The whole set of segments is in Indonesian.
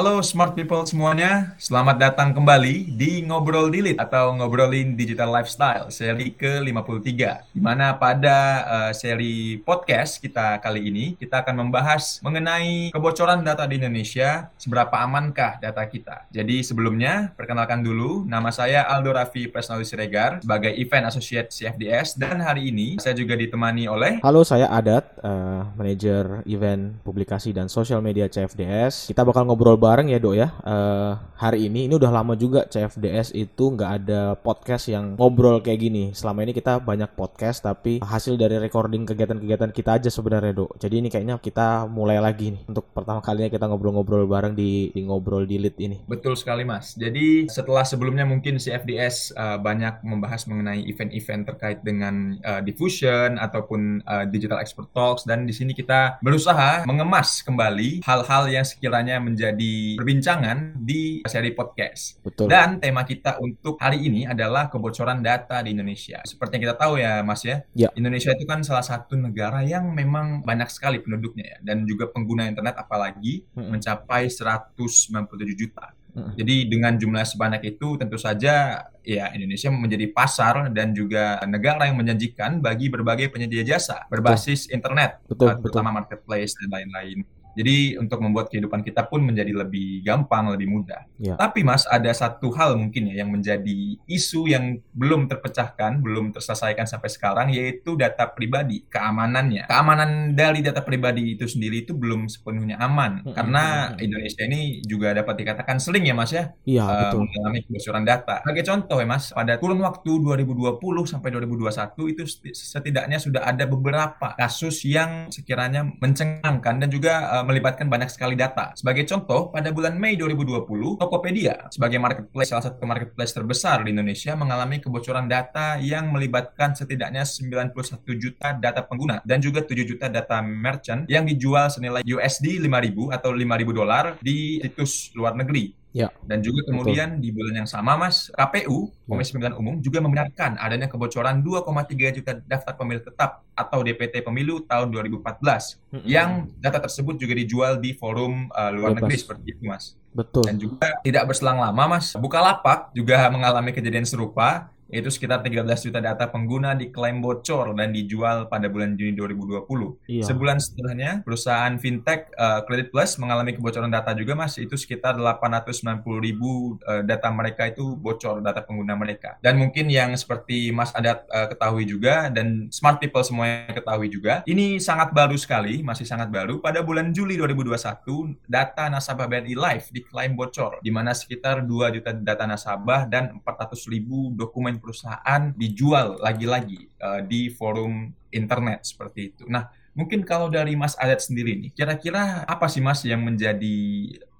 Halo smart people semuanya, selamat datang kembali di Ngobrol Dilit atau Ngobrolin Digital Lifestyle seri ke-53 di mana pada uh, seri podcast kita kali ini kita akan membahas mengenai kebocoran data di Indonesia, seberapa amankah data kita. Jadi sebelumnya, perkenalkan dulu, nama saya Aldo Raffi Presnali Siregar sebagai Event Associate CFDS dan hari ini saya juga ditemani oleh Halo, saya Adat, uh, manajer event publikasi dan sosial media CFDS. Kita bakal ngobrol bareng ya dok ya. Uh, hari ini ini udah lama juga CFDS itu nggak ada podcast yang ngobrol kayak gini. Selama ini kita banyak podcast tapi hasil dari recording kegiatan-kegiatan kita aja sebenarnya dok. Jadi ini kayaknya kita mulai lagi nih untuk pertama kalinya kita ngobrol-ngobrol bareng di, di ngobrol di lead ini. Betul sekali mas. Jadi setelah sebelumnya mungkin CFDS uh, eh, banyak membahas mengenai event-event terkait dengan uh, diffusion ataupun uh, digital expert talks dan di sini kita berusaha mengemas kembali hal-hal yang sekiranya menjadi perbincangan di seri podcast. Betul. Dan tema kita untuk hari ini adalah kebocoran data di Indonesia. Seperti yang kita tahu ya, Mas ya. ya. Indonesia itu kan salah satu negara yang memang banyak sekali penduduknya ya dan juga pengguna internet apalagi hmm. mencapai 197 juta. Jadi dengan jumlah sebanyak itu tentu saja ya Indonesia menjadi pasar dan juga negara yang menjanjikan bagi berbagai penyedia jasa berbasis betul. internet, betul, terutama betul. marketplace dan lain-lain. Jadi untuk membuat kehidupan kita pun menjadi lebih gampang, lebih mudah. Ya. Tapi Mas, ada satu hal mungkin ya yang menjadi isu yang belum terpecahkan, belum terselesaikan sampai sekarang, yaitu data pribadi, keamanannya. Keamanan dari data pribadi itu sendiri itu belum sepenuhnya aman, hmm, karena hmm, Indonesia ini juga dapat dikatakan sering ya Mas ya, ya uh, mengalami kebocoran data. Sebagai contoh ya Mas, pada kurun waktu 2020 sampai 2021 itu setidaknya sudah ada beberapa kasus yang sekiranya mencengangkan dan juga uh, melibatkan banyak sekali data. Sebagai contoh, pada bulan Mei 2020, Tokopedia sebagai marketplace salah satu marketplace terbesar di Indonesia mengalami kebocoran data yang melibatkan setidaknya 91 juta data pengguna dan juga 7 juta data merchant yang dijual senilai USD 5.000 atau 5.000 dolar di situs luar negeri. Ya. Dan juga kemudian Betul. di bulan yang sama, Mas, KPU, ya. Komisi Pemilihan Umum, juga membenarkan adanya kebocoran 2,3 juta daftar pemilih tetap atau DPT pemilu tahun 2014, hmm. yang data tersebut juga dijual di forum uh, luar Bebas. negeri seperti itu, Mas. Betul. Dan juga tidak berselang lama, Mas, Bukalapak juga mengalami kejadian serupa yaitu sekitar 13 juta data pengguna diklaim bocor dan dijual pada bulan Juni 2020. Iya. Sebulan setelahnya, perusahaan fintech uh, Credit Plus mengalami kebocoran data juga mas, itu sekitar 890 ribu uh, data mereka itu bocor, data pengguna mereka. Dan mungkin yang seperti Mas Adat uh, ketahui juga, dan smart people semuanya ketahui juga, ini sangat baru sekali, masih sangat baru. Pada bulan Juli 2021, data nasabah BNI Life diklaim bocor, di mana sekitar 2 juta data nasabah dan 400 ribu dokumen perusahaan dijual lagi-lagi uh, di forum internet seperti itu. Nah, mungkin kalau dari Mas Adat sendiri nih, kira-kira apa sih Mas yang menjadi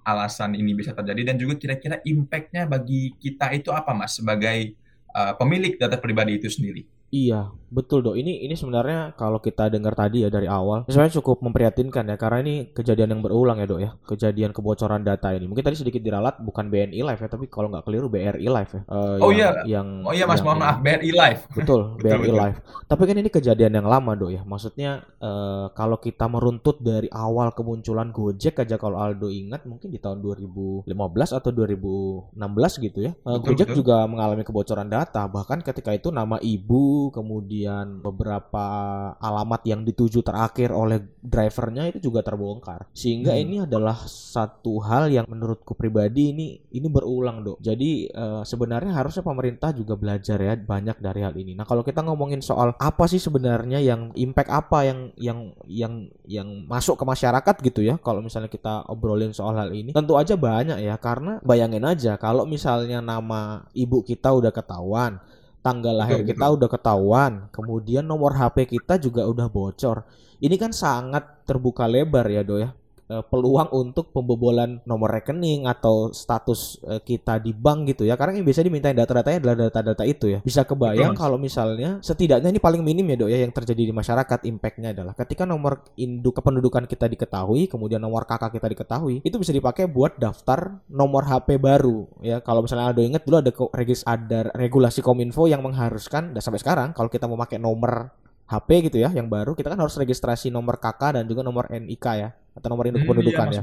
alasan ini bisa terjadi dan juga kira-kira impact-nya bagi kita itu apa Mas sebagai uh, pemilik data pribadi itu sendiri? Iya, betul dok. Ini ini sebenarnya kalau kita dengar tadi ya dari awal, sebenarnya cukup memprihatinkan ya karena ini kejadian yang berulang ya dok ya, kejadian kebocoran data ini. Mungkin tadi sedikit diralat bukan BNI Live ya, tapi kalau nggak keliru BRI Live ya. Uh, oh yang, iya, yang oh iya mas, yang, mohon maaf BRI Live. Betul, BRI Live. Tapi kan ini kejadian yang lama dok ya. Maksudnya uh, kalau kita meruntut dari awal kemunculan Gojek aja kalau Aldo ingat mungkin di tahun 2015 atau 2016 gitu ya. Uh, betul, Gojek betul. juga mengalami kebocoran data. Bahkan ketika itu nama ibu kemudian beberapa alamat yang dituju terakhir oleh drivernya itu juga terbongkar. Sehingga hmm. ini adalah satu hal yang menurutku pribadi ini ini berulang, Dok. Jadi uh, sebenarnya harusnya pemerintah juga belajar ya banyak dari hal ini. Nah, kalau kita ngomongin soal apa sih sebenarnya yang impact apa yang yang yang yang masuk ke masyarakat gitu ya. Kalau misalnya kita obrolin soal hal ini, tentu aja banyak ya karena bayangin aja kalau misalnya nama ibu kita udah ketahuan tanggal lahir kita udah ketahuan, kemudian nomor HP kita juga udah bocor. Ini kan sangat terbuka lebar ya, Do ya. Eh, peluang untuk pembobolan nomor rekening atau status uh, kita di bank gitu ya. Karena yang biasa dimintain data-datanya adalah data-data itu ya. Bisa kebayang kalau misalnya setidaknya ini paling minim ya dok ya yang terjadi di masyarakat impactnya adalah ketika nomor induk kependudukan kita diketahui kemudian nomor kakak kita diketahui itu bisa dipakai buat daftar nomor HP baru ya. Kalau misalnya ada ingat dulu ada regis ada regulasi kominfo yang mengharuskan dan sampai sekarang kalau kita mau pakai nomor HP gitu ya yang baru kita kan harus registrasi nomor kakak dan juga nomor NIK ya atau nomor induk hmm, kependudukan iya, ya.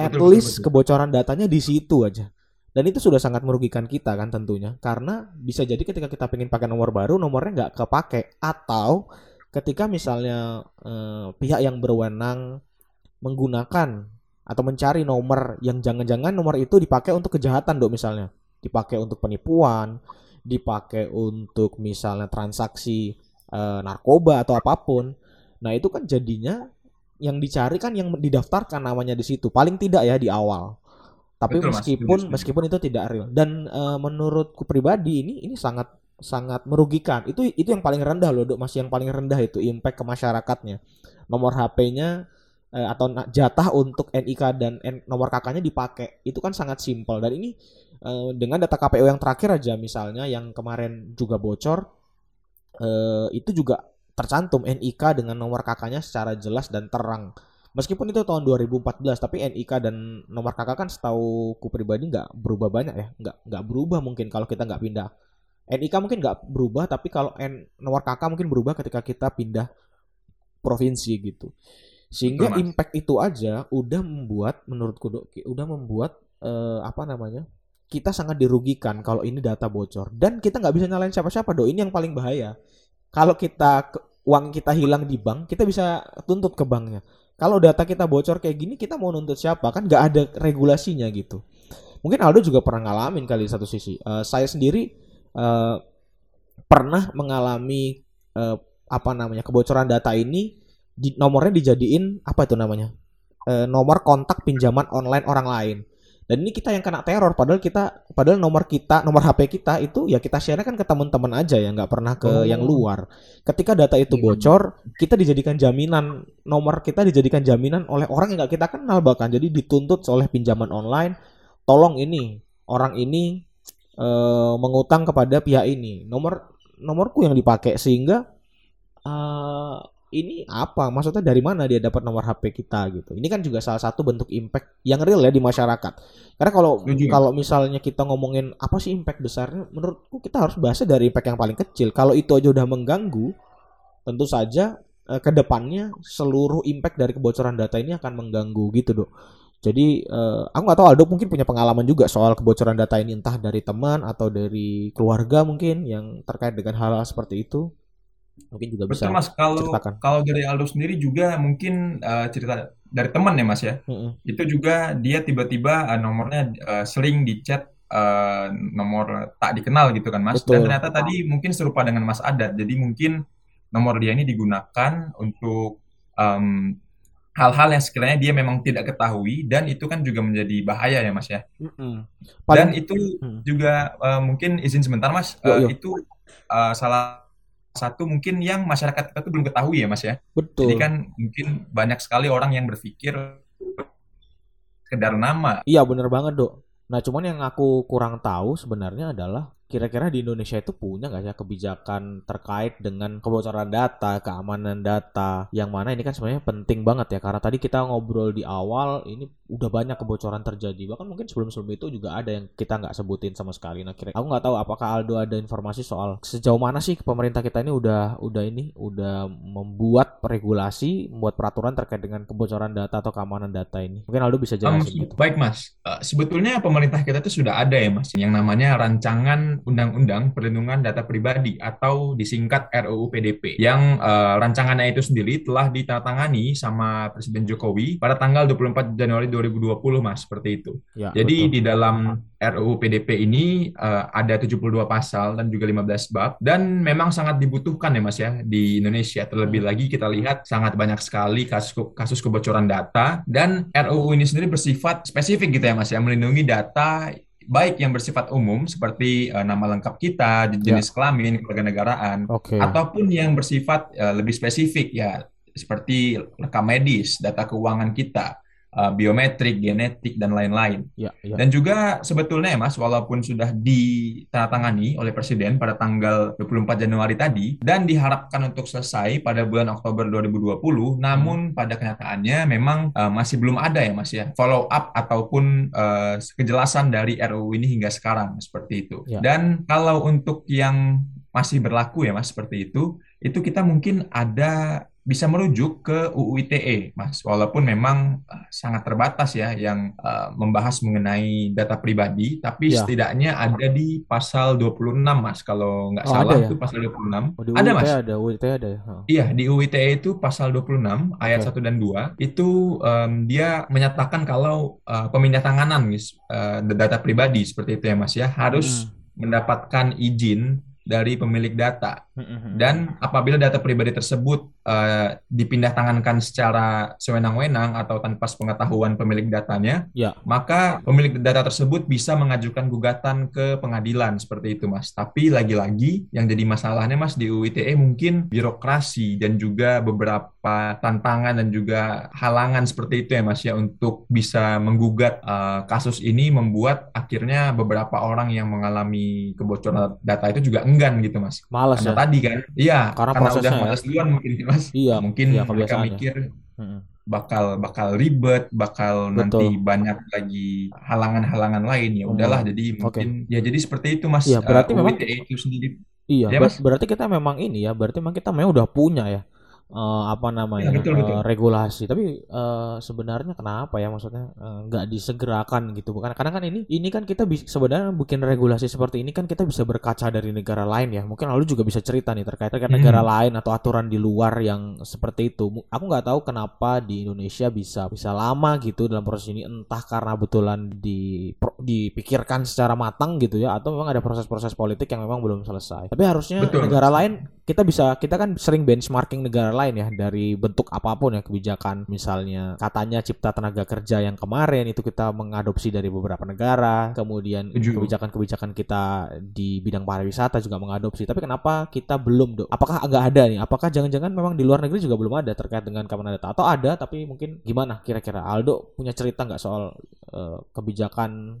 at betul, least betul. kebocoran datanya di situ aja. Dan itu sudah sangat merugikan kita kan tentunya karena bisa jadi ketika kita pengen pakai nomor baru nomornya nggak kepake atau ketika misalnya eh, pihak yang berwenang menggunakan atau mencari nomor yang jangan-jangan nomor itu dipakai untuk kejahatan dok misalnya dipakai untuk penipuan dipakai untuk misalnya transaksi eh, narkoba atau apa pun nah itu kan jadinya yang dicari kan yang didaftarkan namanya di situ paling tidak ya di awal tapi Betul, meskipun mas, meskipun itu tidak real dan uh, menurutku pribadi ini ini sangat sangat merugikan. Itu itu yang paling rendah loh, Dok. Masih yang paling rendah itu impact ke masyarakatnya. Nomor HP-nya uh, atau jatah untuk NIK dan N, nomor kakaknya dipakai. Itu kan sangat simpel dan ini uh, dengan data KPU yang terakhir aja misalnya yang kemarin juga bocor uh, itu juga tercantum NIK dengan nomor kakaknya secara jelas dan terang Meskipun itu tahun 2014, tapi NIK dan nomor kakak kan setahu ku pribadi nggak berubah banyak ya, nggak nggak berubah mungkin kalau kita nggak pindah. NIK mungkin nggak berubah, tapi kalau N, nomor kakak mungkin berubah ketika kita pindah provinsi gitu. Sehingga Betul, impact itu aja udah membuat menurutku udah membuat uh, apa namanya? Kita sangat dirugikan kalau ini data bocor dan kita nggak bisa nyalain siapa-siapa dok. Ini yang paling bahaya. Kalau kita uang kita hilang di bank, kita bisa tuntut ke banknya kalau data kita bocor kayak gini, kita mau nuntut siapa? Kan nggak ada regulasinya gitu. Mungkin Aldo juga pernah ngalamin kali satu sisi. Uh, saya sendiri uh, pernah mengalami uh, apa namanya kebocoran data ini di, nomornya dijadiin apa itu namanya uh, nomor kontak pinjaman online orang lain dan ini kita yang kena teror padahal kita padahal nomor kita nomor HP kita itu ya kita share kan ke teman-teman aja ya nggak pernah ke oh. yang luar ketika data itu iya. bocor kita dijadikan jaminan nomor kita dijadikan jaminan oleh orang yang nggak kita kenal bahkan jadi dituntut oleh pinjaman online tolong ini orang ini e, mengutang kepada pihak ini nomor nomorku yang dipakai sehingga e, ini apa? Maksudnya dari mana dia dapat nomor HP kita gitu. Ini kan juga salah satu bentuk impact yang real ya di masyarakat. Karena kalau kalau misalnya kita ngomongin apa sih impact besarnya, menurutku kita harus bahas dari impact yang paling kecil. Kalau itu aja udah mengganggu, tentu saja eh, ke depannya seluruh impact dari kebocoran data ini akan mengganggu gitu, Dok. Jadi eh, aku nggak tahu Aldo mungkin punya pengalaman juga soal kebocoran data ini entah dari teman atau dari keluarga mungkin yang terkait dengan hal-hal seperti itu mungkin juga bisa Betul Mas, kalau ceritakan. kalau dari Aldo sendiri juga mungkin uh, cerita dari teman ya Mas ya. Mm-hmm. Itu juga dia tiba-tiba uh, nomornya uh, sering di chat uh, nomor tak dikenal gitu kan Mas. Betul. Dan ternyata tadi mungkin serupa dengan Mas Adat. Jadi mungkin nomor dia ini digunakan untuk um, hal-hal yang sekiranya dia memang tidak ketahui dan itu kan juga menjadi bahaya ya Mas ya. Mm-hmm. Dan itu mm. juga uh, mungkin izin sebentar Mas, uh, yo, yo. itu uh, salah satu mungkin yang masyarakat kita tuh belum ketahui ya Mas ya. Betul. Jadi kan mungkin banyak sekali orang yang berpikir sekedar nama. Iya bener banget dok. Nah cuman yang aku kurang tahu sebenarnya adalah kira-kira di Indonesia itu punya nggak ya kebijakan terkait dengan kebocoran data, keamanan data, yang mana ini kan sebenarnya penting banget ya karena tadi kita ngobrol di awal ini udah banyak kebocoran terjadi bahkan mungkin sebelum-sebelum itu juga ada yang kita nggak sebutin sama sekali. Nah kira aku nggak tahu apakah Aldo ada informasi soal sejauh mana sih pemerintah kita ini udah udah ini udah membuat regulasi, membuat peraturan terkait dengan kebocoran data atau keamanan data ini. Mungkin Aldo bisa jelasin um, gitu. Baik mas, uh, sebetulnya pemerintah kita itu sudah ada ya mas yang namanya rancangan Undang-Undang Perlindungan Data Pribadi atau disingkat RUU PDP yang uh, rancangannya itu sendiri telah ditandatangani sama Presiden Jokowi pada tanggal 24 Januari 2020 Mas seperti itu. Ya, Jadi betul. di dalam RUU PDP ini uh, ada 72 pasal dan juga 15 bab dan memang sangat dibutuhkan ya Mas ya di Indonesia. Terlebih hmm. lagi kita lihat sangat banyak sekali kasus kasus kebocoran data dan RUU ini sendiri bersifat spesifik gitu ya Mas ya melindungi data baik yang bersifat umum seperti uh, nama lengkap kita, jenis ya. kelamin, kewarganegaraan, okay. ataupun yang bersifat uh, lebih spesifik ya seperti rekam medis, data keuangan kita uh, biometrik, genetik dan lain-lain. Ya, ya. Dan juga sebetulnya Mas, walaupun sudah ditandatangani oleh Presiden pada tanggal 24 Januari tadi dan diharapkan untuk selesai pada bulan Oktober 2020, namun hmm. pada kenyataannya memang uh, masih belum ada ya Mas ya follow up ataupun uh, kejelasan dari RUU ini hingga sekarang seperti itu. Ya. Dan kalau untuk yang masih berlaku ya Mas seperti itu, itu kita mungkin ada bisa merujuk ke UU ITE, Mas. Walaupun memang uh, sangat terbatas ya yang uh, membahas mengenai data pribadi, tapi ya. setidaknya ada di pasal 26, Mas. Kalau nggak oh, salah ya? itu pasal 26. Oh, di ada, Mas. Ada, UU ITE ada ya. Iya, di UU ITE itu pasal 26 ayat okay. 1 dan 2 itu um, dia menyatakan kalau uh, pemindah tanganan uh, data pribadi seperti itu ya, Mas ya, harus hmm. mendapatkan izin dari pemilik data. Mm-hmm. Dan apabila data pribadi tersebut uh, dipindah tangankan secara sewenang-wenang atau tanpa sepengetahuan pemilik datanya, yeah. maka pemilik data tersebut bisa mengajukan gugatan ke pengadilan seperti itu, Mas. Tapi lagi-lagi yang jadi masalahnya, Mas, di UITE mungkin birokrasi dan juga beberapa tantangan dan juga halangan seperti itu ya, Mas, ya untuk bisa menggugat uh, kasus ini membuat akhirnya beberapa orang yang mengalami kebocoran data itu juga enggan gitu, Mas. Malas ya tadi kan iya karena, karena udah ya. malas duluan mungkin mas iya mungkin iya, mereka mikir bakal bakal ribet bakal Betul. nanti banyak lagi halangan-halangan lain ya udahlah hmm. jadi mungkin okay. ya jadi seperti itu mas iya berarti uh, memang itu sendiri iya ya, mas? berarti kita memang ini ya berarti memang kita memang udah punya ya uh, apa namanya ya, betul, betul. Uh, regulasi. Tapi uh, sebenarnya kenapa ya? Maksudnya nggak uh, disegerakan gitu. Bukan karena kan ini ini kan kita bisa sebenarnya bikin regulasi seperti ini kan kita bisa berkaca dari negara lain ya. Mungkin lalu juga bisa cerita nih terkait dengan hmm. negara lain atau aturan di luar yang seperti itu. Aku nggak tahu kenapa di Indonesia bisa bisa lama gitu dalam proses ini. Entah karena betulan di dipikirkan secara matang gitu ya atau memang ada proses-proses politik yang memang belum selesai. Tapi harusnya betul. negara lain kita bisa kita kan sering benchmarking negara lain ya dari bentuk apa pun ya kebijakan misalnya katanya cipta tenaga kerja yang kemarin itu kita mengadopsi dari beberapa negara kemudian kebijakan-kebijakan kita di bidang pariwisata juga mengadopsi. Tapi kenapa kita belum dok? Apakah agak ada nih? Apakah jangan-jangan memang di luar negeri juga belum ada terkait dengan keamanan data? Atau ada tapi mungkin gimana kira-kira? Aldo punya cerita nggak soal uh, kebijakan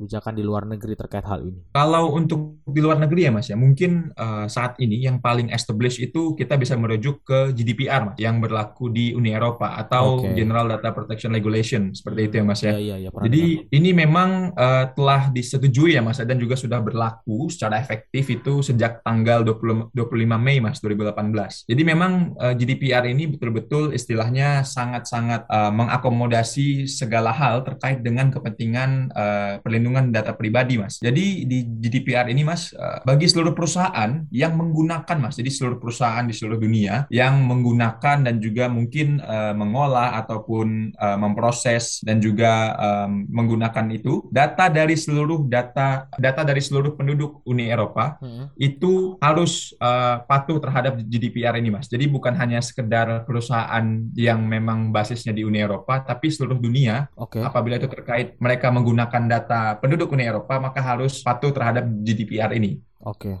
kebijakan di luar negeri terkait hal ini? Kalau untuk di luar negeri ya Mas ya, mungkin uh, saat ini yang paling established itu kita bisa merujuk ke GDPR Mas, yang berlaku di Uni Eropa atau okay. General Data Protection Regulation seperti itu ya Mas ya. ya, ya, ya Jadi dengar. ini memang uh, telah disetujui ya Mas dan juga sudah berlaku secara efektif itu sejak tanggal 20, 25 Mei Mas 2018. Jadi memang uh, eh, GDPR ini betul-betul istilahnya sangat-sangat uh, mengakomodasi segala hal terkait dengan kepentingan uh, perlindungan perlindungan data pribadi, Mas. Jadi di GDPR ini, Mas, eh, bagi seluruh perusahaan yang menggunakan, Mas, jadi seluruh perusahaan di seluruh dunia yang menggunakan dan juga mungkin uh, mengolah ataupun uh, memproses dan juga um, menggunakan itu data dari seluruh data data dari seluruh penduduk Uni Eropa hmm. itu harus uh, patuh terhadap GDPR ini, Mas. Jadi bukan hanya sekedar perusahaan yang memang basisnya di Uni Eropa, tapi seluruh dunia okay. apabila itu terkait mereka menggunakan data penduduk Uni Eropa maka harus patuh terhadap GDPR ini. Oke. Okay.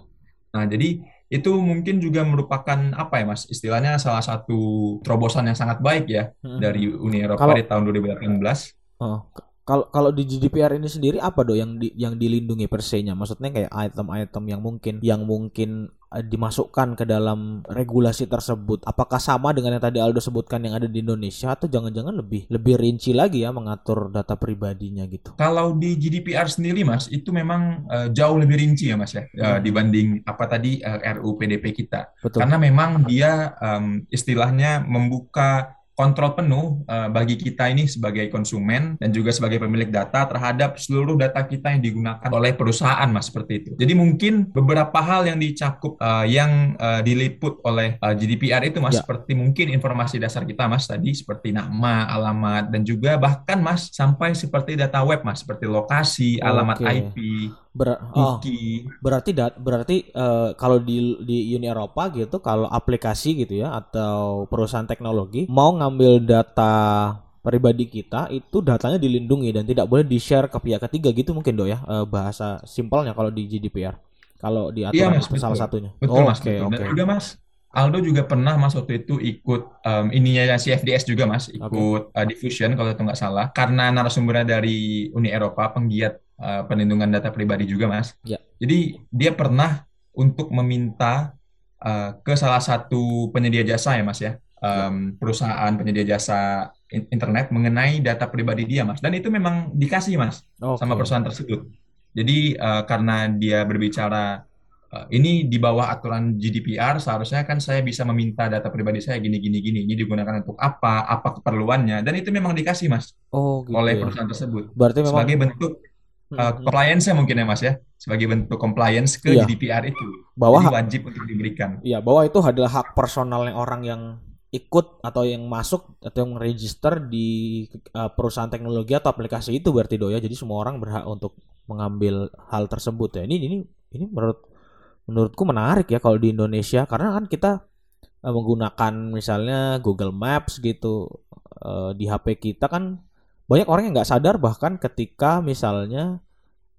Nah, jadi itu mungkin juga merupakan apa ya Mas istilahnya salah satu terobosan yang sanget baik ya hmm. dari Uni Eropa kalau, di tahun 2018. Oh, kalau kalau di GDPR ini sendiri apa dong yang di, yang dilindungi persenya? Maksudnya kayak item-item yang mungkin yang mungkin Eh, dimasukkan ke dalam regulasi tersebut apakah sama dengan yang tadi Aldo sebutkan yang ada di Indonesia atau jangan-jangan lebih lebih rinci lagi ya mengatur data pribadinya gitu kalau di GDPR sendiri mas itu memang uh, jauh lebih rinci ya mas ya uh, dibanding apa tadi uh, RUU PDP kita Betul. karena memang dia um, istilahnya membuka kontrol penuh uh, bagi kita ini sebagai konsumen dan juga sebagai pemilik data terhadap seluruh data kita yang digunakan oleh perusahaan mas seperti itu. Jadi mungkin beberapa hal yang dicakup uh, yang uh, diliput oleh uh, GDPR itu mas ya. seperti mungkin informasi dasar kita mas tadi seperti nama, alamat dan juga bahkan mas sampai seperti data web mas seperti lokasi, alamat okay. IP, Ber oh, berarti dat berarti uh, kalau di di Uni Eropa gitu kalau aplikasi gitu ya atau perusahaan teknologi mau ngambil data pribadi kita itu datanya dilindungi dan tidak boleh di-share ke pihak ketiga gitu mungkin dok ya uh, bahasa simpelnya kalau di GDPR. Kalau di aturan iya, mas, salah satunya. Betul oh, mas. Oke okay, oke. Okay. juga mas Aldo juga pernah mas waktu itu ikut um, ininya CFDS juga mas ikut okay. uh, diffusion kalau itu nggak salah karena narasumbernya dari Uni Eropa penggiat uh, perlindungan data pribadi juga mas. Ya. Jadi dia pernah untuk meminta uh, ke salah satu penyedia jasa ya mas ya um, perusahaan penyedia jasa internet mengenai data pribadi dia mas dan itu memang dikasih mas okay. sama perusahaan tersebut. Jadi uh, karena dia berbicara uh, ini di bawah aturan GDPR seharusnya kan saya bisa meminta data pribadi saya gini gini gini ini digunakan untuk apa apa keperluannya dan itu memang dikasih mas oh, gitu oleh ya. perusahaan tersebut berarti memang sebagai bentuk uh, compliance mungkin ya mas ya. Sebagai bentuk compliance ke iya. GDPR itu. Bahwa Jadi wajib untuk diberikan. Iya bahwa itu adalah hak personalnya orang yang ikut atau yang masuk atau yang register di uh, perusahaan teknologi atau aplikasi itu berarti do ya. Jadi semua orang berhak untuk mengambil hal tersebut ya. Ini ini ini menurut menurutku menarik ya kalau di Indonesia. Karena kan kita uh, menggunakan misalnya Google Maps gitu uh, di HP kita kan banyak orang yang nggak sadar bahkan ketika misalnya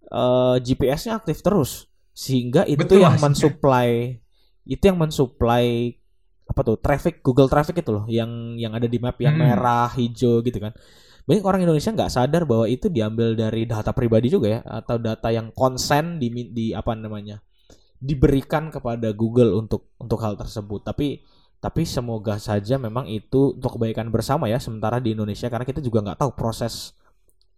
uh, GPS-nya aktif terus sehingga itu Betul, yang mensuplai itu yang mensuplai apa tuh traffic Google Traffic itu loh yang yang ada di map yang hmm. merah hijau gitu kan. Banyak orang Indonesia nggak sadar bahwa itu diambil dari data pribadi juga ya atau data yang konsen di di apa namanya diberikan kepada Google untuk untuk hal tersebut. Tapi tapi semoga saja memang itu untuk kebaikan bersama ya sementara di Indonesia karena kita juga nggak tahu proses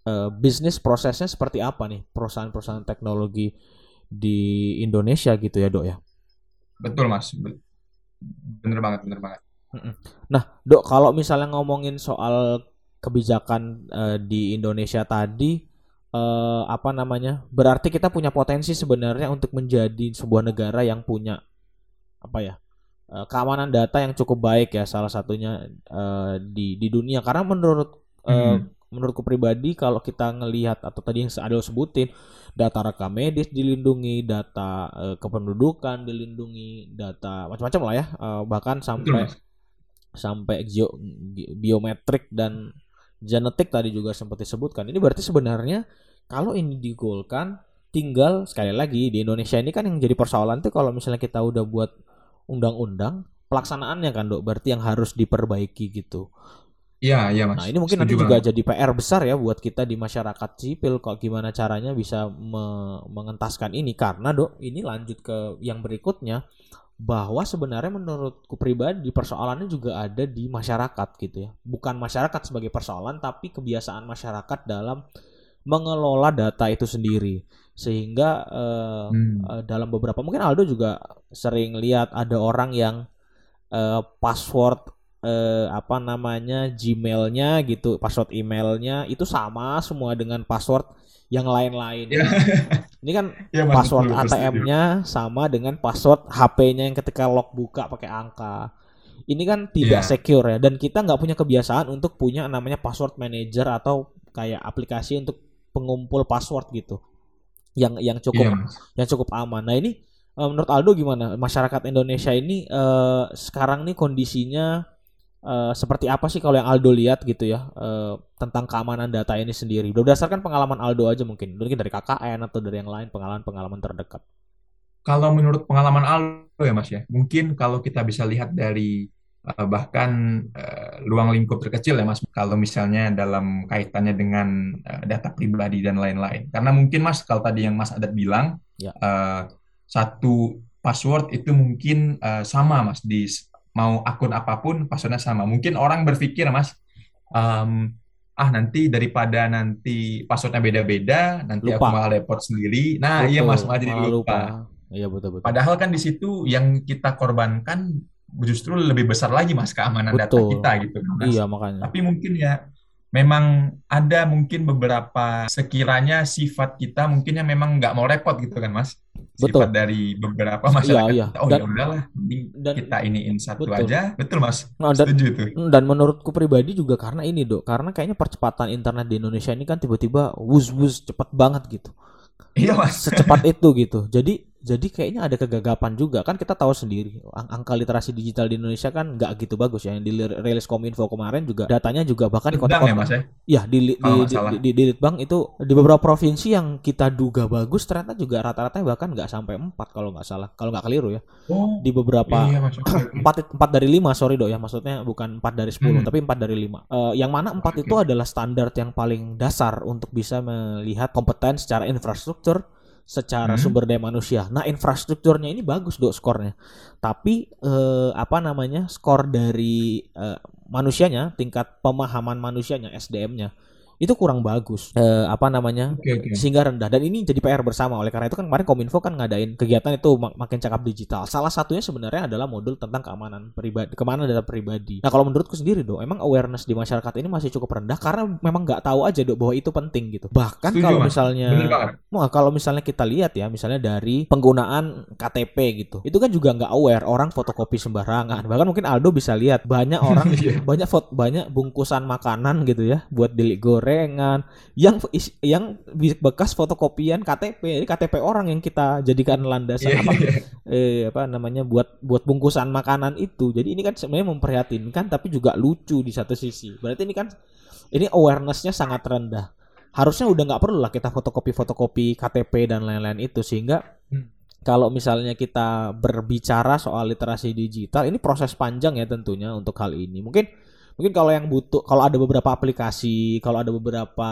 uh, bisnis prosesnya seperti apa nih perusahaan-perusahaan teknologi di Indonesia gitu ya dok ya? Betul mas. Bener banget bener banget. Nah dok kalau misalnya ngomongin soal kebijakan uh, di Indonesia tadi uh, apa namanya berarti kita punya potensi sebenarnya untuk menjadi sebuah negara yang punya apa ya uh, keamanan data yang cukup baik ya salah satunya uh, di di dunia karena menurut uh, hmm. menurutku pribadi kalau kita ngelihat atau tadi yang ada sebutin data rekam medis dilindungi, data uh, kependudukan dilindungi, data macam-macam lah ya, uh, bahkan sampai Betul. sampai geo, biometrik dan genetik tadi juga sempat disebutkan. Ini berarti sebenarnya kalau ini digolkan tinggal sekali lagi di Indonesia ini kan yang jadi persoalan tuh kalau misalnya kita udah buat undang-undang pelaksanaannya kan dok? Berarti yang harus diperbaiki gitu. Iya, iya mas. Nah ini mungkin Setuju nanti juga jadi PR besar ya buat kita di masyarakat sipil kok gimana caranya bisa me mengentaskan ini. Karena dok ini lanjut ke yang berikutnya bahwa sebenarnya menurutku pribadi persoalannya juga ada di masyarakat gitu ya. Bukan masyarakat sebagai persoalan tapi kebiasaan masyarakat dalam mengelola data itu sendiri. Sehingga uh, hmm. uh, dalam beberapa mungkin Aldo juga sering lihat ada orang yang uh, password eh, apa namanya Gmailnya gitu, password emailnya itu sama semua dengan password yang lain-lain. Yeah. Ini kan yeah, password ATM-nya sama dengan password HP-nya yang ketika lock buka pakai angka. Ini kan tidak yeah. secure ya dan kita nggak punya kebiasaan untuk punya namanya password manager atau kayak aplikasi untuk pengumpul password gitu. Yang yang cukup yeah, yang cukup aman. Nah, ini eh, menurut Aldo gimana? Masyarakat Indonesia ini uh, sekarang nih kondisinya Uh, seperti apa sih kalau yang Aldo lihat gitu ya uh, tentang keamanan data ini sendiri? Berdasarkan pengalaman Aldo aja mungkin, mungkin dari KKN atau dari yang lain pengalaman-pengalaman terdekat. Kalau menurut pengalaman Aldo ya Mas ya, mungkin kalau kita bisa lihat dari uh, bahkan uh, luang lingkup terkecil ya Mas, kalau misalnya dalam kaitannya dengan uh, data pribadi dan lain-lain. Karena mungkin Mas kalau tadi yang Mas Adat bilang ya. uh, satu password itu mungkin uh, sama Mas di mau akun apa pun passwordnya sama. Mungkin orang berpikir mas, um, ah nanti daripada nanti passwordnya beda-beda, nanti lupa. aku malah repot sendiri. Nah iya, betul, iya mas malah jadi lupa. lupa. Iya betul betul. Padahal kan di situ yang kita korbankan justru lebih besar lagi mas keamanan betul. data kita gitu mas. Iya makanya. Tapi mungkin ya memang ada mungkin beberapa sekiranya sifat kita mungkin yang memang nggak mau repot gitu kan mas betul. sifat dari beberapa iya, masyarakat. iya, iya. oh dan, ya udahlah dan, kita iniin satu betul. aja. Betul mas. Nah, dan, setuju itu dan menurutku pribadi juga karena ini dok. Karena kayaknya percepatan internet di Indonesia ini kan tiba-tiba wus wus cepat banget gitu. Iya mas. Secepat itu gitu. Jadi jadi kayaknya ada kegagapan juga. Kan kita tahu sendiri angka literasi digital di Indonesia kan nggak gitu bagus ya. Yang dirilis Kominfo kemarin juga datanya juga bahkan di kota-kota ya, mas, ya? ya di di, di, di, di, di Litbang itu di beberapa provinsi yang kita duga bagus ternyata juga rata-rata bahkan nggak sampai empat kalau nggak salah. Kalau nggak keliru ya. Oh, di beberapa iya, empat empat dari lima sorry dok ya. Maksudnya bukan empat dari sepuluh hmm. tapi empat dari lima. Uh, yang mana empat okay. itu adalah standar yang paling dasar untuk bisa melihat kompeten secara infrastruktur secara hmm. sumber daya manusia. Nah, infrastrukturnya ini bagus dok skornya. Tapi eh, apa namanya? skor dari eh, manusianya, tingkat pemahaman manusianya, SDM-nya itu kurang bagus. Uh, apa namanya? Okay, okay. sehingga rendah. Dan ini jadi PR bersama. Oleh karena itu kan kemarin Kominfo kan ngadain kegiatan itu mak makin cakap digital. Salah satunya sebenarnya adalah modul tentang keamanan pribadi keamanan data pribadi. Nah kalau menurutku sendiri dong emang awareness di masyarakat ini masih cukup rendah karena memang nggak tahu aja dok bahwa itu penting gitu. Bahkan kalau misalnya wah kalau misalnya kita lihat ya misalnya dari penggunaan KTP gitu itu kan juga nggak aware. Orang fotokopi sembarangan. Bahkan mungkin Aldo bisa lihat banyak orang iya. banyak foto banyak bungkusan makanan gitu ya buat delik gorengan yang yang bekas fotokopian KTP, jadi KTP orang yang kita jadikan landasan yeah, apa yeah. eh apa namanya buat buat bungkusan makanan itu. Jadi ini kan sebenarnya memprihatinkan tapi juga lucu di satu sisi. Berarti ini kan ini awarenessnya sangat rendah. Harusnya udah nggak perlu lah kita fotokopi-fotokopi KTP dan lain-lain itu sehingga hmm. kalau misalnya kita berbicara soal literasi digital ini proses panjang ya tentunya untuk hal ini. Mungkin mungkin kalau yang butuh kalau ada beberapa aplikasi kalau ada beberapa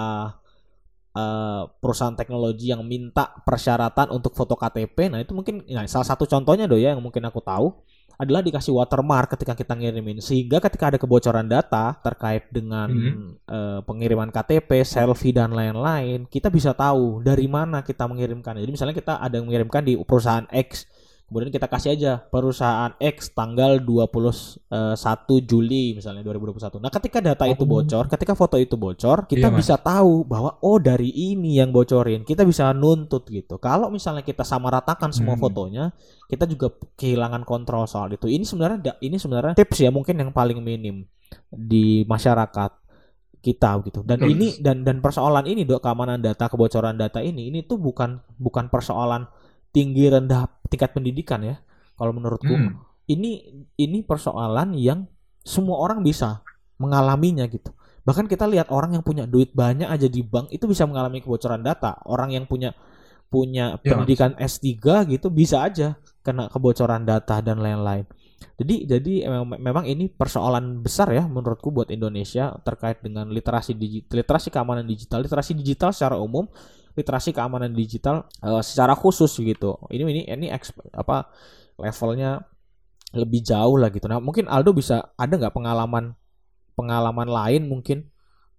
uh, perusahaan teknologi yang minta persyaratan untuk foto KTP nah itu mungkin ya, salah satu contohnya do ya yang mungkin aku tahu adalah dikasih watermark ketika kita ngirimin sehingga ketika ada kebocoran data terkait dengan hmm. uh, pengiriman KTP, selfie dan lain-lain, kita bisa tahu dari mana kita mengirimkan. Jadi misalnya kita ada yang mengirimkan di perusahaan X Kemudian kita kasih aja perusahaan X tanggal 21 eh, Juli misalnya 2021. Nah, ketika data itu oh. bocor, ketika foto itu bocor, kita iya, bisa tahu bahwa oh dari ini yang bocorin. Kita bisa nuntut gitu. Kalau misalnya kita sama ratakan semua hmm. fotonya, kita juga kehilangan kontrol soal itu. Ini sebenarnya ini sebenarnya tips ya mungkin yang paling minim di masyarakat kita gitu. Dan ini dan dan persoalan ini dok keamanan data, kebocoran data ini ini tuh bukan bukan persoalan tinggi rendah tingkat pendidikan ya. Kalau menurutku hmm. ini ini persoalan yang semua orang bisa mengalaminya gitu. Bahkan kita lihat orang yang punya duit banyak aja di bank itu bisa mengalami kebocoran data. Orang yang punya punya ya, pendidikan mas. S3 gitu bisa aja kena kebocoran data dan lain-lain. Jadi jadi memang ini persoalan besar ya menurutku buat Indonesia terkait dengan literasi digital, literasi keamanan digital, literasi digital secara umum literasi keamanan digital uh, secara khusus gitu. Ini ini ini apa levelnya lebih jauh lah gitu. Nah mungkin Aldo bisa ada nggak pengalaman pengalaman lain mungkin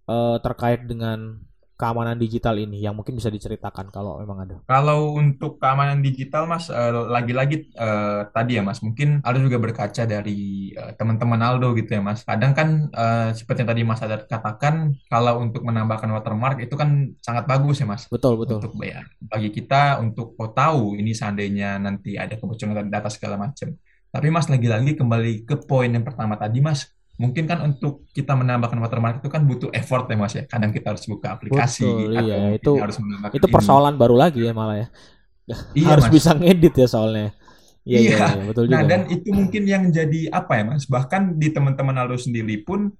uh, terkait dengan keamanan digital ini yang mungkin bisa diceritakan kalau memang ada? Kalau untuk keamanan digital, Mas, uh, lagi-lagi uh, tadi ya, Mas, mungkin Aldo juga berkaca dari uh, teman-teman Aldo gitu ya, Mas. Kadang kan uh, seperti yang tadi Mas Adar katakan, kalau untuk menambahkan watermark itu kan sangat bagus ya, Mas. Betul, betul. Untuk ya, bagi kita untuk oh, tahu ini seandainya nanti ada kebocoran data segala macam. Tapi Mas lagi-lagi kembali ke poin yang pertama tadi, Mas mungkin kan untuk kita menambahkan watermark itu kan butuh effort ya mas ya. Kadang kita harus buka aplikasi Betul, atau iya. itu harus itu persoalan ini. baru lagi ya malah ya. Iya, harus mas. bisa ngedit ya soalnya. Iya, iya, iya, iya betul nah, juga. nah dan itu mungkin yang jadi apa ya mas? Bahkan di teman-teman Aldo sendiri pun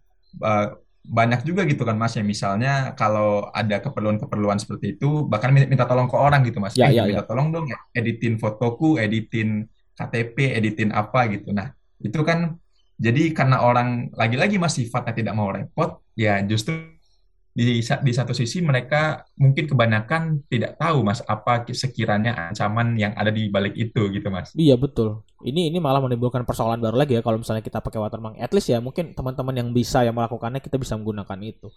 uh, banyak juga gitu kan mas ya. Misalnya kalau ada keperluan-keperluan seperti itu bahkan minta, tolong ke orang gitu mas. Ya, eh, ya, minta ya. tolong dong ya. Editin fotoku editin KTP editin apa gitu. Nah itu kan jadi karena orang lagi-lagi masih sifatnya tidak mau repot, ya justru di, di satu sisi mereka mungkin kebanyakan tidak tahu mas apa sekiranya ancaman yang ada di balik itu gitu mas. Iya betul. Ini ini malah menimbulkan persoalan baru lagi ya kalau misalnya kita pakai watermark. At least ya mungkin teman-teman yang bisa yang melakukannya kita bisa menggunakan itu.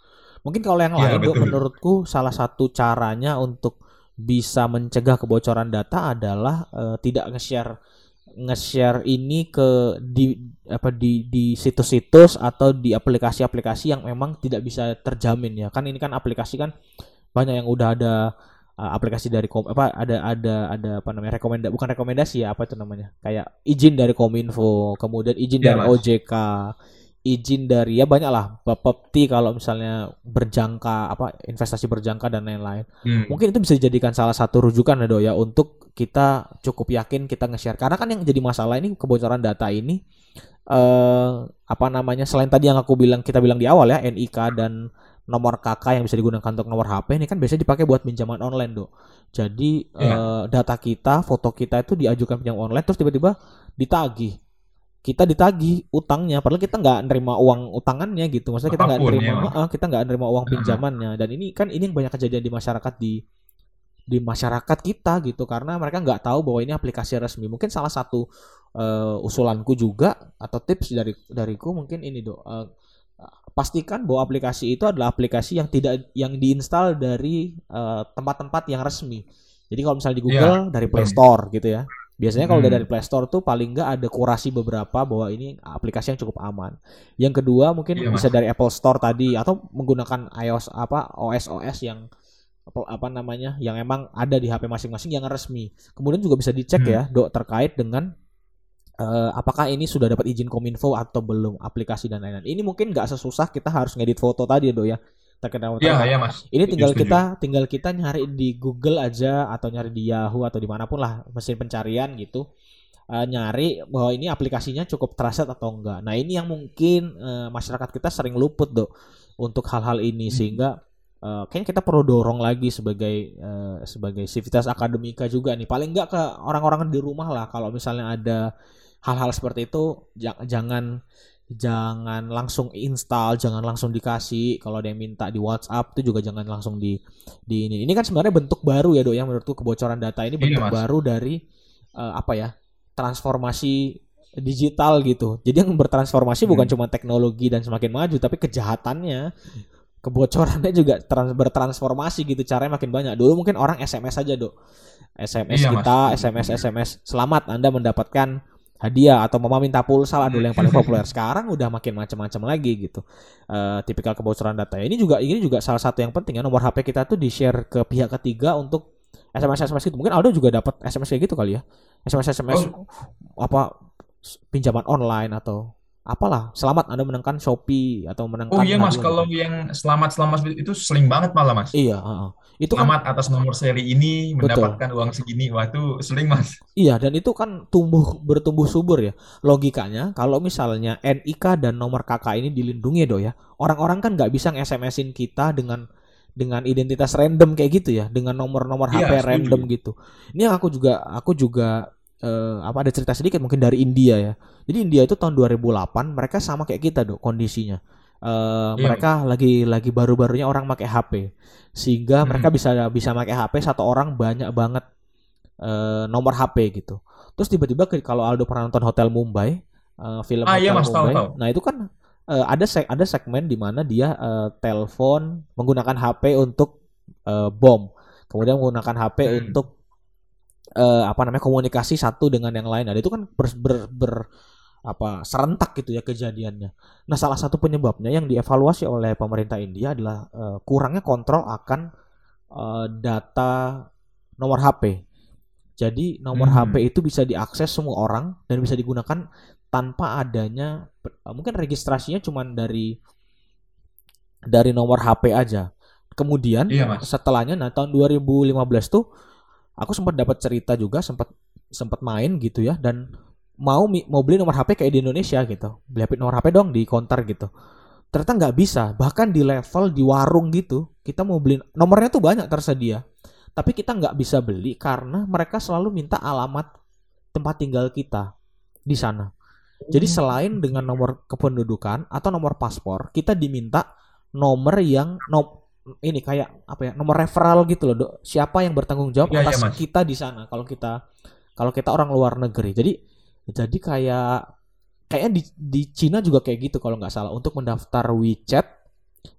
Mungkin kalau yang ya, lain menurutku salah satu caranya untuk bisa mencegah kebocoran data adalah uh, tidak nge-share nge-share ini ke di apa di di situs-situs atau di aplikasi-aplikasi yang memang tidak bisa terjamin ya. Kan ini kan aplikasi kan banyak yang udah ada uh, aplikasi dari kom apa ada ada ada apa namanya rekomendasi bukan rekomendasi ya apa itu namanya kayak izin dari Kominfo kemudian izin ya, dari mas. OJK izin dari ya banyak lah Bapepti kalau misalnya berjangka apa investasi berjangka dan lain-lain hmm. mungkin itu bisa dijadikan salah satu rujukan ya do ya untuk kita cukup yakin kita nge-share karena kan yang jadi masalah ini kebocoran data ini eh apa namanya selain tadi yang aku bilang kita bilang di awal ya NIK dan nomor KK yang bisa digunakan untuk nomor HP ini kan biasanya dipakai buat pinjaman online do jadi yeah. eh, data kita foto kita itu diajukan pinjam online terus tiba-tiba ditagih kita ditagih utangnya padahal kita nggak nerima uang utangannya gitu maksudnya kita nggak nerima ya. uh, kita nggak nerima uang pinjamannya dan ini kan ini yang banyak kejadian di masyarakat di di masyarakat kita gitu karena mereka nggak tahu bahwa ini aplikasi resmi mungkin salah satu uh, usulanku juga atau tips dari dariku mungkin ini do uh, pastikan bahwa aplikasi itu adalah aplikasi yang tidak yang diinstal dari eh, tempat-tempat uh, yang resmi. Jadi kalau misalnya di iya, Google yeah. dari Play Store gitu ya. Biasanya kalau hmm. dari Play Store tuh paling nggak ada kurasi beberapa bahwa ini aplikasi yang cukup aman. Yang kedua mungkin yeah, bisa mas. dari Apple Store tadi atau menggunakan iOS apa OS OS yang apa namanya yang emang ada di HP masing-masing yang resmi. Kemudian juga bisa dicek hmm. ya, dok terkait dengan uh, apakah ini sudah dapat izin kominfo atau belum aplikasi dan lain-lain. Ini mungkin nggak sesusah kita harus ngedit foto tadi ya, dok ya. Terkenal ya, ya, mas. Ini tinggal kita tinggal kita nyari di Google aja atau nyari di Yahoo atau di mana pun lah mesin pencarian gitu. Uh, nyari bahwa ini aplikasinya cukup trusted atau enggak. Nah ini yang mungkin uh, masyarakat kita sering luput dok untuk hal-hal ini hmm. sehingga uh, kayaknya kita perlu dorong lagi sebagai uh, sebagai sivitas akademika juga nih paling enggak ke orang-orang di rumah lah kalau misalnya ada hal-hal seperti itu jangan jangan langsung install, jangan langsung dikasih. Kalau ada yang minta di WhatsApp itu juga jangan langsung di di ini. Ini kan sebenarnya bentuk baru ya, Dok, yang menurutku kebocoran data ini iya, bentuk iya, baru dari uh, apa ya? transformasi digital gitu. Jadi yang bertransformasi hmm. bukan cuma teknologi dan semakin maju, tapi kejahatannya kebocorannya juga trans bertransformasi gitu caranya makin banyak dulu mungkin orang SMS aja dok SMS iya, kita mas. SMS SMS selamat anda mendapatkan hadiah atau mau minta pulsa lah dulu yang paling populer. Sekarang udah makin macam-macam lagi gitu. Uh, tipikal kebocoran data. Ini juga ini juga salah satu yang penting ya nomor HP kita tuh di-share ke pihak ketiga untuk SMS SMS gitu. Mungkin Aldo juga dapat SMS kayak gitu kali ya. SMS SMS oh. apa pinjaman online atau apalah selamat Anda menangkan Shopee atau menangkan Oh iya Mas, kalau yang selamat-selamat itu sering banget malah Mas. Iya, uh, uh. Itu kan selamat kan, atas nomor seri ini mendapatkan betul. uang segini. Wah, itu sering Mas. Iya, dan itu kan tumbuh bertumbuh subur ya. Logikanya kalau misalnya NIK dan nomor KK ini dilindungi do ya. Orang-orang kan nggak bisa nge-SMS-in kita dengan dengan identitas random kayak gitu ya, dengan nomor-nomor HP iya, random gitu. Ini aku juga aku juga uh, apa ada cerita sedikit mungkin dari India ya. Jadi India itu tahun 2008 mereka sama kayak kita dok kondisinya. Uh, yeah. mereka lagi lagi baru-barunya orang pakai HP sehingga hmm. mereka bisa bisa pakai HP satu orang banyak banget uh, nomor HP gitu. Terus tiba-tiba kalau Aldo pernah nonton Hotel Mumbai, uh, film ah, Hotel iya, mas, Mumbai, tahu, tahu. nah itu kan uh, ada seg ada segmen di mana dia uh, telepon menggunakan HP untuk uh, bom, kemudian menggunakan HP hmm. untuk uh, apa namanya komunikasi satu dengan yang lain. Ada itu kan ber, ber, ber apa serentak gitu ya kejadiannya. Nah, salah satu penyebabnya yang dievaluasi oleh pemerintah India adalah uh, kurangnya kontrol akan uh, data nomor HP. Jadi nomor hmm. HP itu bisa diakses semua orang dan bisa digunakan tanpa adanya mungkin registrasinya cuma dari dari nomor HP aja. Kemudian iya, setelahnya nah tahun 2015 tuh aku sempat dapat cerita juga sempat sempat main gitu ya dan mau mau beli nomor HP kayak di Indonesia gitu. Beli HP nomor HP dong di counter gitu. Ternyata nggak bisa bahkan di level di warung gitu kita mau beli nomornya tuh banyak tersedia. Tapi kita nggak bisa beli karena mereka selalu minta alamat tempat tinggal kita di sana. Jadi hmm. selain dengan nomor kependudukan atau nomor paspor kita diminta nomor yang nom ini kayak apa ya nomor referral gitu loh dok. Siapa yang bertanggung jawab ya, atas ya, kita di sana kalau kita kalau kita orang luar negeri. Jadi jadi kayak kayaknya di di Cina juga kayak gitu kalau nggak salah. Untuk mendaftar WeChat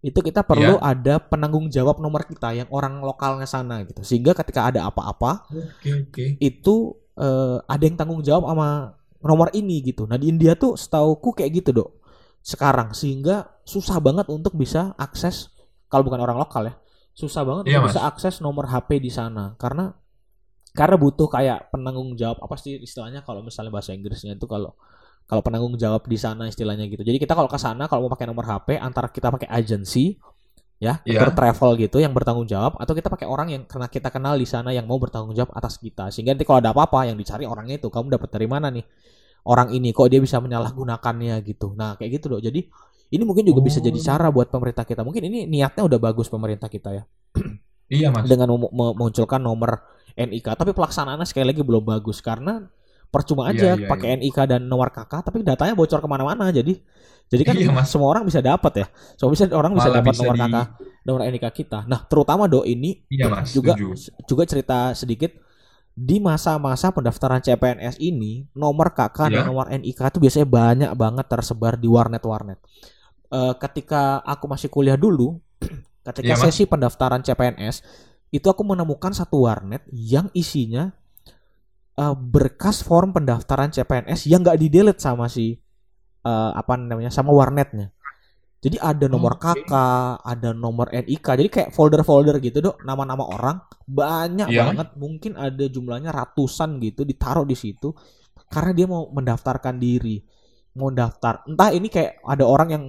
itu kita perlu ya. ada penanggung jawab nomor kita yang orang lokalnya sana gitu. Sehingga ketika ada apa-apa okay, okay. itu uh, ada yang tanggung jawab sama nomor ini gitu. Nah di India tuh setauku kayak gitu dok sekarang. Sehingga susah banget untuk bisa akses kalau bukan orang lokal ya. Susah banget iya, bisa akses nomor HP di sana. Karena karena butuh kayak penanggung jawab apa sih istilahnya kalau misalnya bahasa Inggrisnya itu kalau kalau penanggung jawab di sana istilahnya gitu. Jadi kita kalau ke sana kalau mau pakai nomor HP antara kita pakai agensi ya yeah. travel gitu yang bertanggung jawab atau kita pakai orang yang karena kita kenal di sana yang mau bertanggung jawab atas kita. Sehingga nanti kalau ada apa-apa yang dicari orangnya itu kamu dapat dari mana nih? Orang ini kok dia bisa menyalahgunakannya? gitu. Nah kayak gitu loh jadi ini mungkin juga oh. bisa jadi oh. cara buat pemerintah kita. Mungkin ini niatnya udah bagus pemerintah kita ya. iya mas. Dengan memunculkan nomor NIK, tapi pelaksanaannya sekali lagi belum bagus karena percuma iya, aja iya, iya, pakai iya. NIK dan nomor KK, tapi datanya bocor ke mana-mana. Jadi jadi kan iya, mas. semua orang bisa dapat ya. Semua bisa orang bisa dapat nomor di... KK, nomor NIK kita. Nah terutama do ini iya, mas, juga setuju. juga cerita sedikit di masa-masa pendaftaran CPNS ini nomor KK yeah. dan nomor NIK itu biasanya banyak banget tersebar di warnet-warnet uh, ketika aku masih kuliah dulu, ketika ya, sesi pendaftaran CPNS, itu aku menemukan satu warnet yang isinya uh, berkas form pendaftaran CPNS yang nggak di delete sama si uh, apa namanya sama warnetnya. Jadi ada nomor okay. KK, ada nomor NIK. Jadi kayak folder-folder gitu, Dok. Nama-nama orang banyak yeah. banget. Mungkin ada jumlahnya ratusan gitu ditaruh di situ karena dia mau mendaftarkan diri. Mau daftar. Entah ini kayak ada orang yang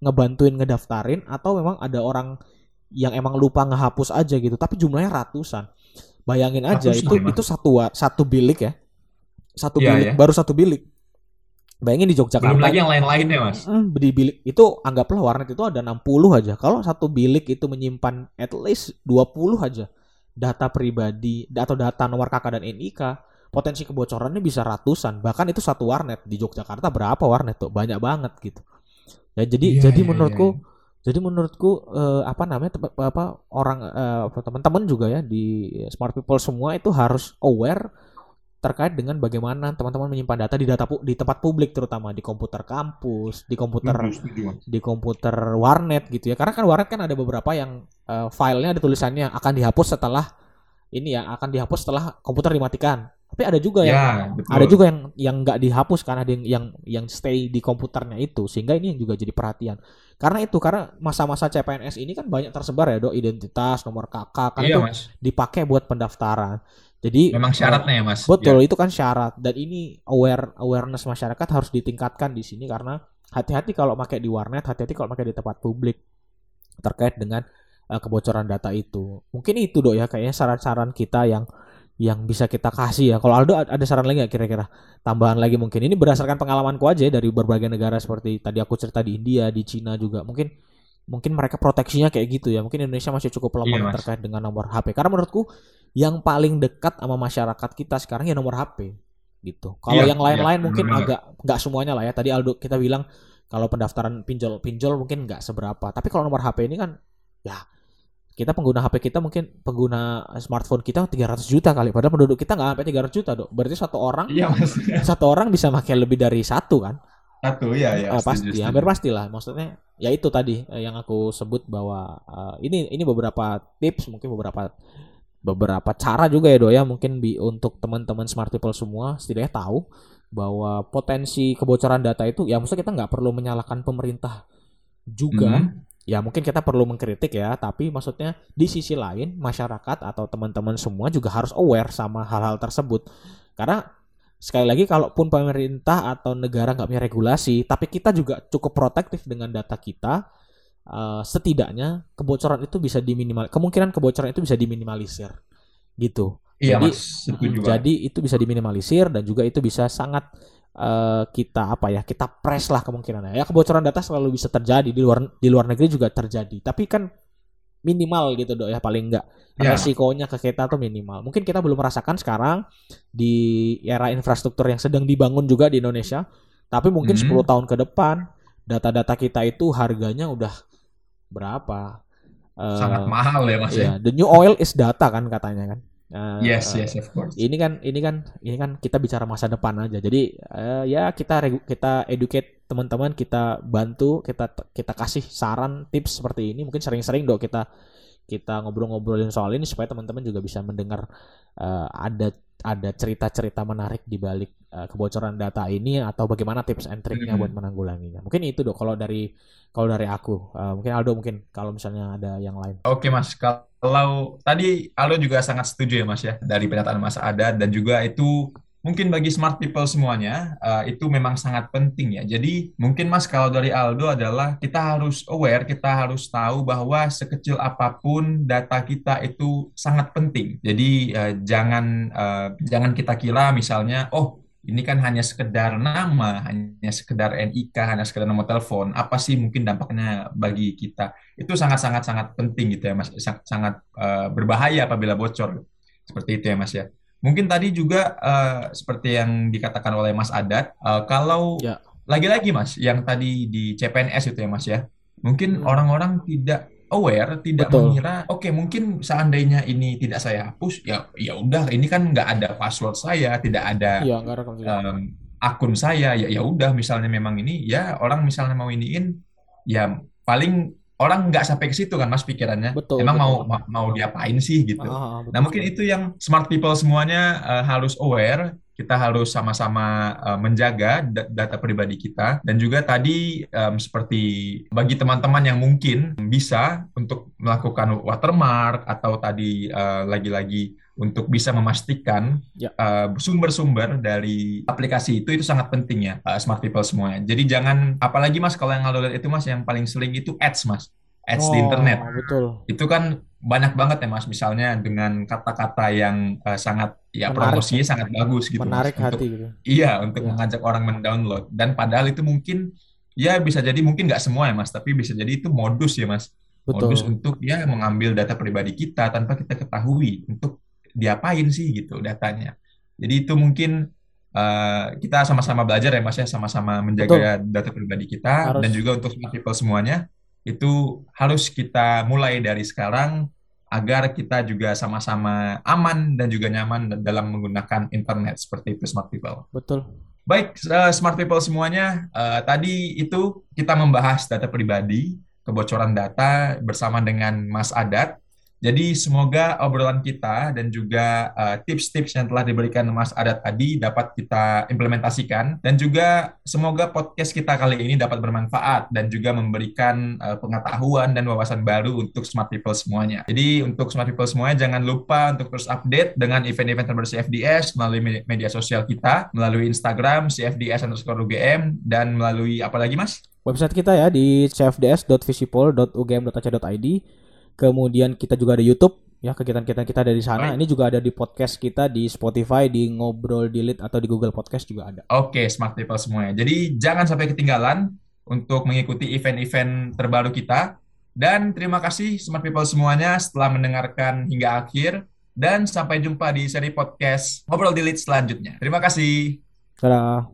ngebantuin ngedaftarin atau memang ada orang yang emang lupa ngehapus aja gitu. Tapi jumlahnya ratusan. Bayangin aja ratusan itu emang. itu satu satu bilik ya. Satu yeah, bilik, yeah. baru satu bilik Bayangin di Yogyakarta. Belum lagi yang lain-lainnya, Mas. Mm, di bilik itu anggaplah warnet itu ada 60 aja. Kalau satu bilik itu menyimpan at least 20 aja data pribadi atau data nomor KK dan NIK, potensi kebocorannya bisa ratusan. Bahkan itu satu warnet di Yogyakarta berapa warnet tuh? Banyak banget gitu. Ya jadi yeah, jadi yeah, menurutku yeah. Jadi menurutku uh, apa namanya apa orang uh, teman-teman juga ya di smart people semua itu harus aware terkait dengan bagaimana teman-teman menyimpan data di data di tempat publik terutama di komputer kampus, di komputer di komputer warnet gitu ya. Karena kan warnet kan ada beberapa yang uh, filenya ada tulisannya akan dihapus setelah ini ya akan dihapus setelah komputer dimatikan. Tapi ada juga yang ya, ada juga yang yang nggak dihapus karena ada yang yang yang stay di komputernya itu sehingga ini yang juga jadi perhatian. Karena itu karena masa-masa CPNS ini kan banyak tersebar ya do identitas nomor KK kan iya, itu mas. dipakai buat pendaftaran. Jadi memang syaratnya ya mas. Betul ya. itu kan syarat dan ini aware awareness masyarakat harus ditingkatkan di sini karena hati-hati kalau pakai di warnet, hati-hati kalau pakai di tempat publik terkait dengan uh, kebocoran data itu. Mungkin itu dok ya kayaknya saran-saran kita yang yang bisa kita kasih ya. Kalau Aldo ada saran lagi nggak kira-kira? Tambahan lagi mungkin. Ini berdasarkan pengalamanku aja ya, dari berbagai negara seperti tadi aku cerita di India, di Cina juga. Mungkin mungkin mereka proteksinya kayak gitu ya. Mungkin Indonesia masih cukup lemah iya, terkait dengan nomor HP. Karena menurutku yang paling dekat sama masyarakat kita sekarang ya nomor HP gitu. Kalau iya, yang lain-lain iya, mungkin bener. agak nggak semuanya lah ya. Tadi Aldo kita bilang kalau pendaftaran pinjol pinjol mungkin nggak seberapa. Tapi kalau nomor HP ini kan ya kita pengguna HP kita mungkin pengguna smartphone kita 300 juta kali padahal penduduk kita nggak sampai 300 juta dok berarti satu orang iya, satu orang bisa pakai lebih dari satu kan satu ya ya uh, pasti setuju. hampir pastilah maksudnya ya itu tadi eh, yang aku sebut bahwa uh, ini ini beberapa tips mungkin beberapa beberapa cara juga ya do ya mungkin bi untuk teman-teman smart people semua setidaknya tahu bahwa potensi kebocoran data itu ya maksudnya kita nggak perlu menyalahkan pemerintah juga mm. Ya mungkin kita perlu mengkritik ya tapi maksudnya di sisi lain masyarakat atau teman-teman semua juga harus aware sama hal-hal tersebut. Karena sekali lagi kalaupun pemerintah atau negara nggak punya regulasi tapi kita juga cukup protektif dengan data kita uh, setidaknya kebocoran itu bisa diminimal kemungkinan kebocoran itu bisa diminimalisir. Gitu. Iya, jadi mas, jadi itu bisa diminimalisir dan juga itu bisa sangat uh, kita apa ya kita press lah kemungkinannya ya kebocoran data selalu bisa terjadi di luar di luar negeri juga terjadi tapi kan minimal gitu dok ya paling enggak ya. resikonya ke kita tuh minimal mungkin kita belum merasakan sekarang di era infrastruktur yang sedang dibangun juga di Indonesia tapi mungkin hmm. 10 tahun ke depan data-data kita itu harganya udah berapa? Sangat uh, mahal ya mas ya. The new oil is data kan katanya kan. Uh, yes, yes, of course. Ini kan, ini kan, ini kan kita bicara masa depan aja. Jadi uh, ya kita kita educate teman-teman, kita bantu, kita kita kasih saran, tips seperti ini. Mungkin sering-sering dong kita kita ngobrol-ngobrolin soal ini supaya teman-teman juga bisa mendengar uh, ada ada cerita-cerita menarik di balik uh, kebocoran data ini atau bagaimana tips and triknya mm -hmm. buat menanggulanginya. Mungkin itu dok kalau dari kalau dari aku. Uh, mungkin Aldo mungkin kalau misalnya ada yang lain. Oke Mas, kalau tadi Aldo juga sangat setuju ya Mas ya dari pernyataan Mas Ada dan juga itu mungkin bagi smart people semuanya uh, itu memang sangat penting ya. Jadi mungkin Mas kalau dari Aldo adalah kita harus aware, kita harus tahu bahwa sekecil apa pun data kita itu sangat penting. Jadi uh, jangan uh, jangan kita kira misalnya oh ini kan hanya sekedar nama, hanya sekedar NIK, hanya sekedar nomor telepon. Apa sih mungkin dampaknya bagi kita? Itu sangat-sangat sangat penting gitu ya Mas. Sangat, sangat uh, berbahaya apabila bocor. Seperti itu ya Mas ya. Mungkin tadi juga uh, seperti yang dikatakan oleh Mas Adat, uh, kalau ya. lagi-lagi Mas, yang tadi di CPNS itu ya Mas ya, mungkin hmm. orang-orang tidak aware, tidak Betul. mengira, oke okay, mungkin seandainya ini tidak saya hapus, ya ya udah, ini kan nggak ada password saya, tidak ada ya, um, akun saya, ya ya udah, misalnya memang ini, ya orang misalnya mau iniin, ya paling orang nggak sampai ke situ kan mas pikirannya. Betul, emang betul. mau mau diapain sih gitu. Ah, nah mungkin itu yang smart people semuanya uh, harus aware. Kita harus sama-sama uh, menjaga data pribadi kita. Dan juga tadi um, seperti bagi teman-teman yang mungkin bisa untuk melakukan watermark atau tadi uh, lagi-lagi untuk bisa memastikan ya. uh, sumber-sumber dari aplikasi itu itu sangat penting ya uh, smart people semuanya. Jadi jangan apalagi mas kalau yang lihat itu mas yang paling sering itu ads mas ads oh, di internet. Betul. Itu kan banyak banget ya Mas, misalnya dengan kata-kata yang uh, sangat ya Menarik, promosinya ya. sangat bagus gitu. Menarik mas, hati untuk, gitu. Iya, untuk ya. mengajak orang mendownload dan padahal itu mungkin ya bisa jadi mungkin nggak semua ya Mas, tapi bisa jadi itu modus ya Mas. Betul. Modus untuk ya mengambil data pribadi kita tanpa kita ketahui untuk diapain sih gitu datanya. Jadi itu mungkin uh, kita sama-sama belajar ya Mas ya, sama-sama menjaga Betul. data pribadi kita Harus. dan juga untuk people semuanya itu harus kita mulai dari sekarang agar kita juga sama-sama aman dan juga nyaman dalam menggunakan internet seperti itu smart people. Betul. Baik, uh, smart people semuanya, uh, tadi itu kita membahas data pribadi, kebocoran data bersama dengan Mas Adat. Jadi semoga obrolan kita dan juga uh, tips-tips yang telah diberikan Mas Adat tadi dapat kita implementasikan dan juga semoga podcast kita kali ini dapat bermanfaat dan juga memberikan uh, pengetahuan dan wawasan baru untuk smart people semuanya. Jadi untuk smart people semuanya jangan lupa untuk terus update dengan event-event terbaru CFDS melalui media sosial kita, melalui Instagram CFDS underscore UGM dan melalui apa lagi Mas? Website kita ya di cfds.visipol.ugm.ac.id Kemudian kita juga ada YouTube ya kegiatan-kegiatan kita ada di sana. Baik. Ini juga ada di podcast kita di Spotify, di Ngobrol Delete atau di Google Podcast juga ada. Oke, okay, smart people semuanya. Jadi jangan sampai ketinggalan untuk mengikuti event-event terbaru kita. Dan terima kasih smart people semuanya setelah mendengarkan hingga akhir dan sampai jumpa di seri podcast Ngobrol Delete selanjutnya. Terima kasih. Dadah.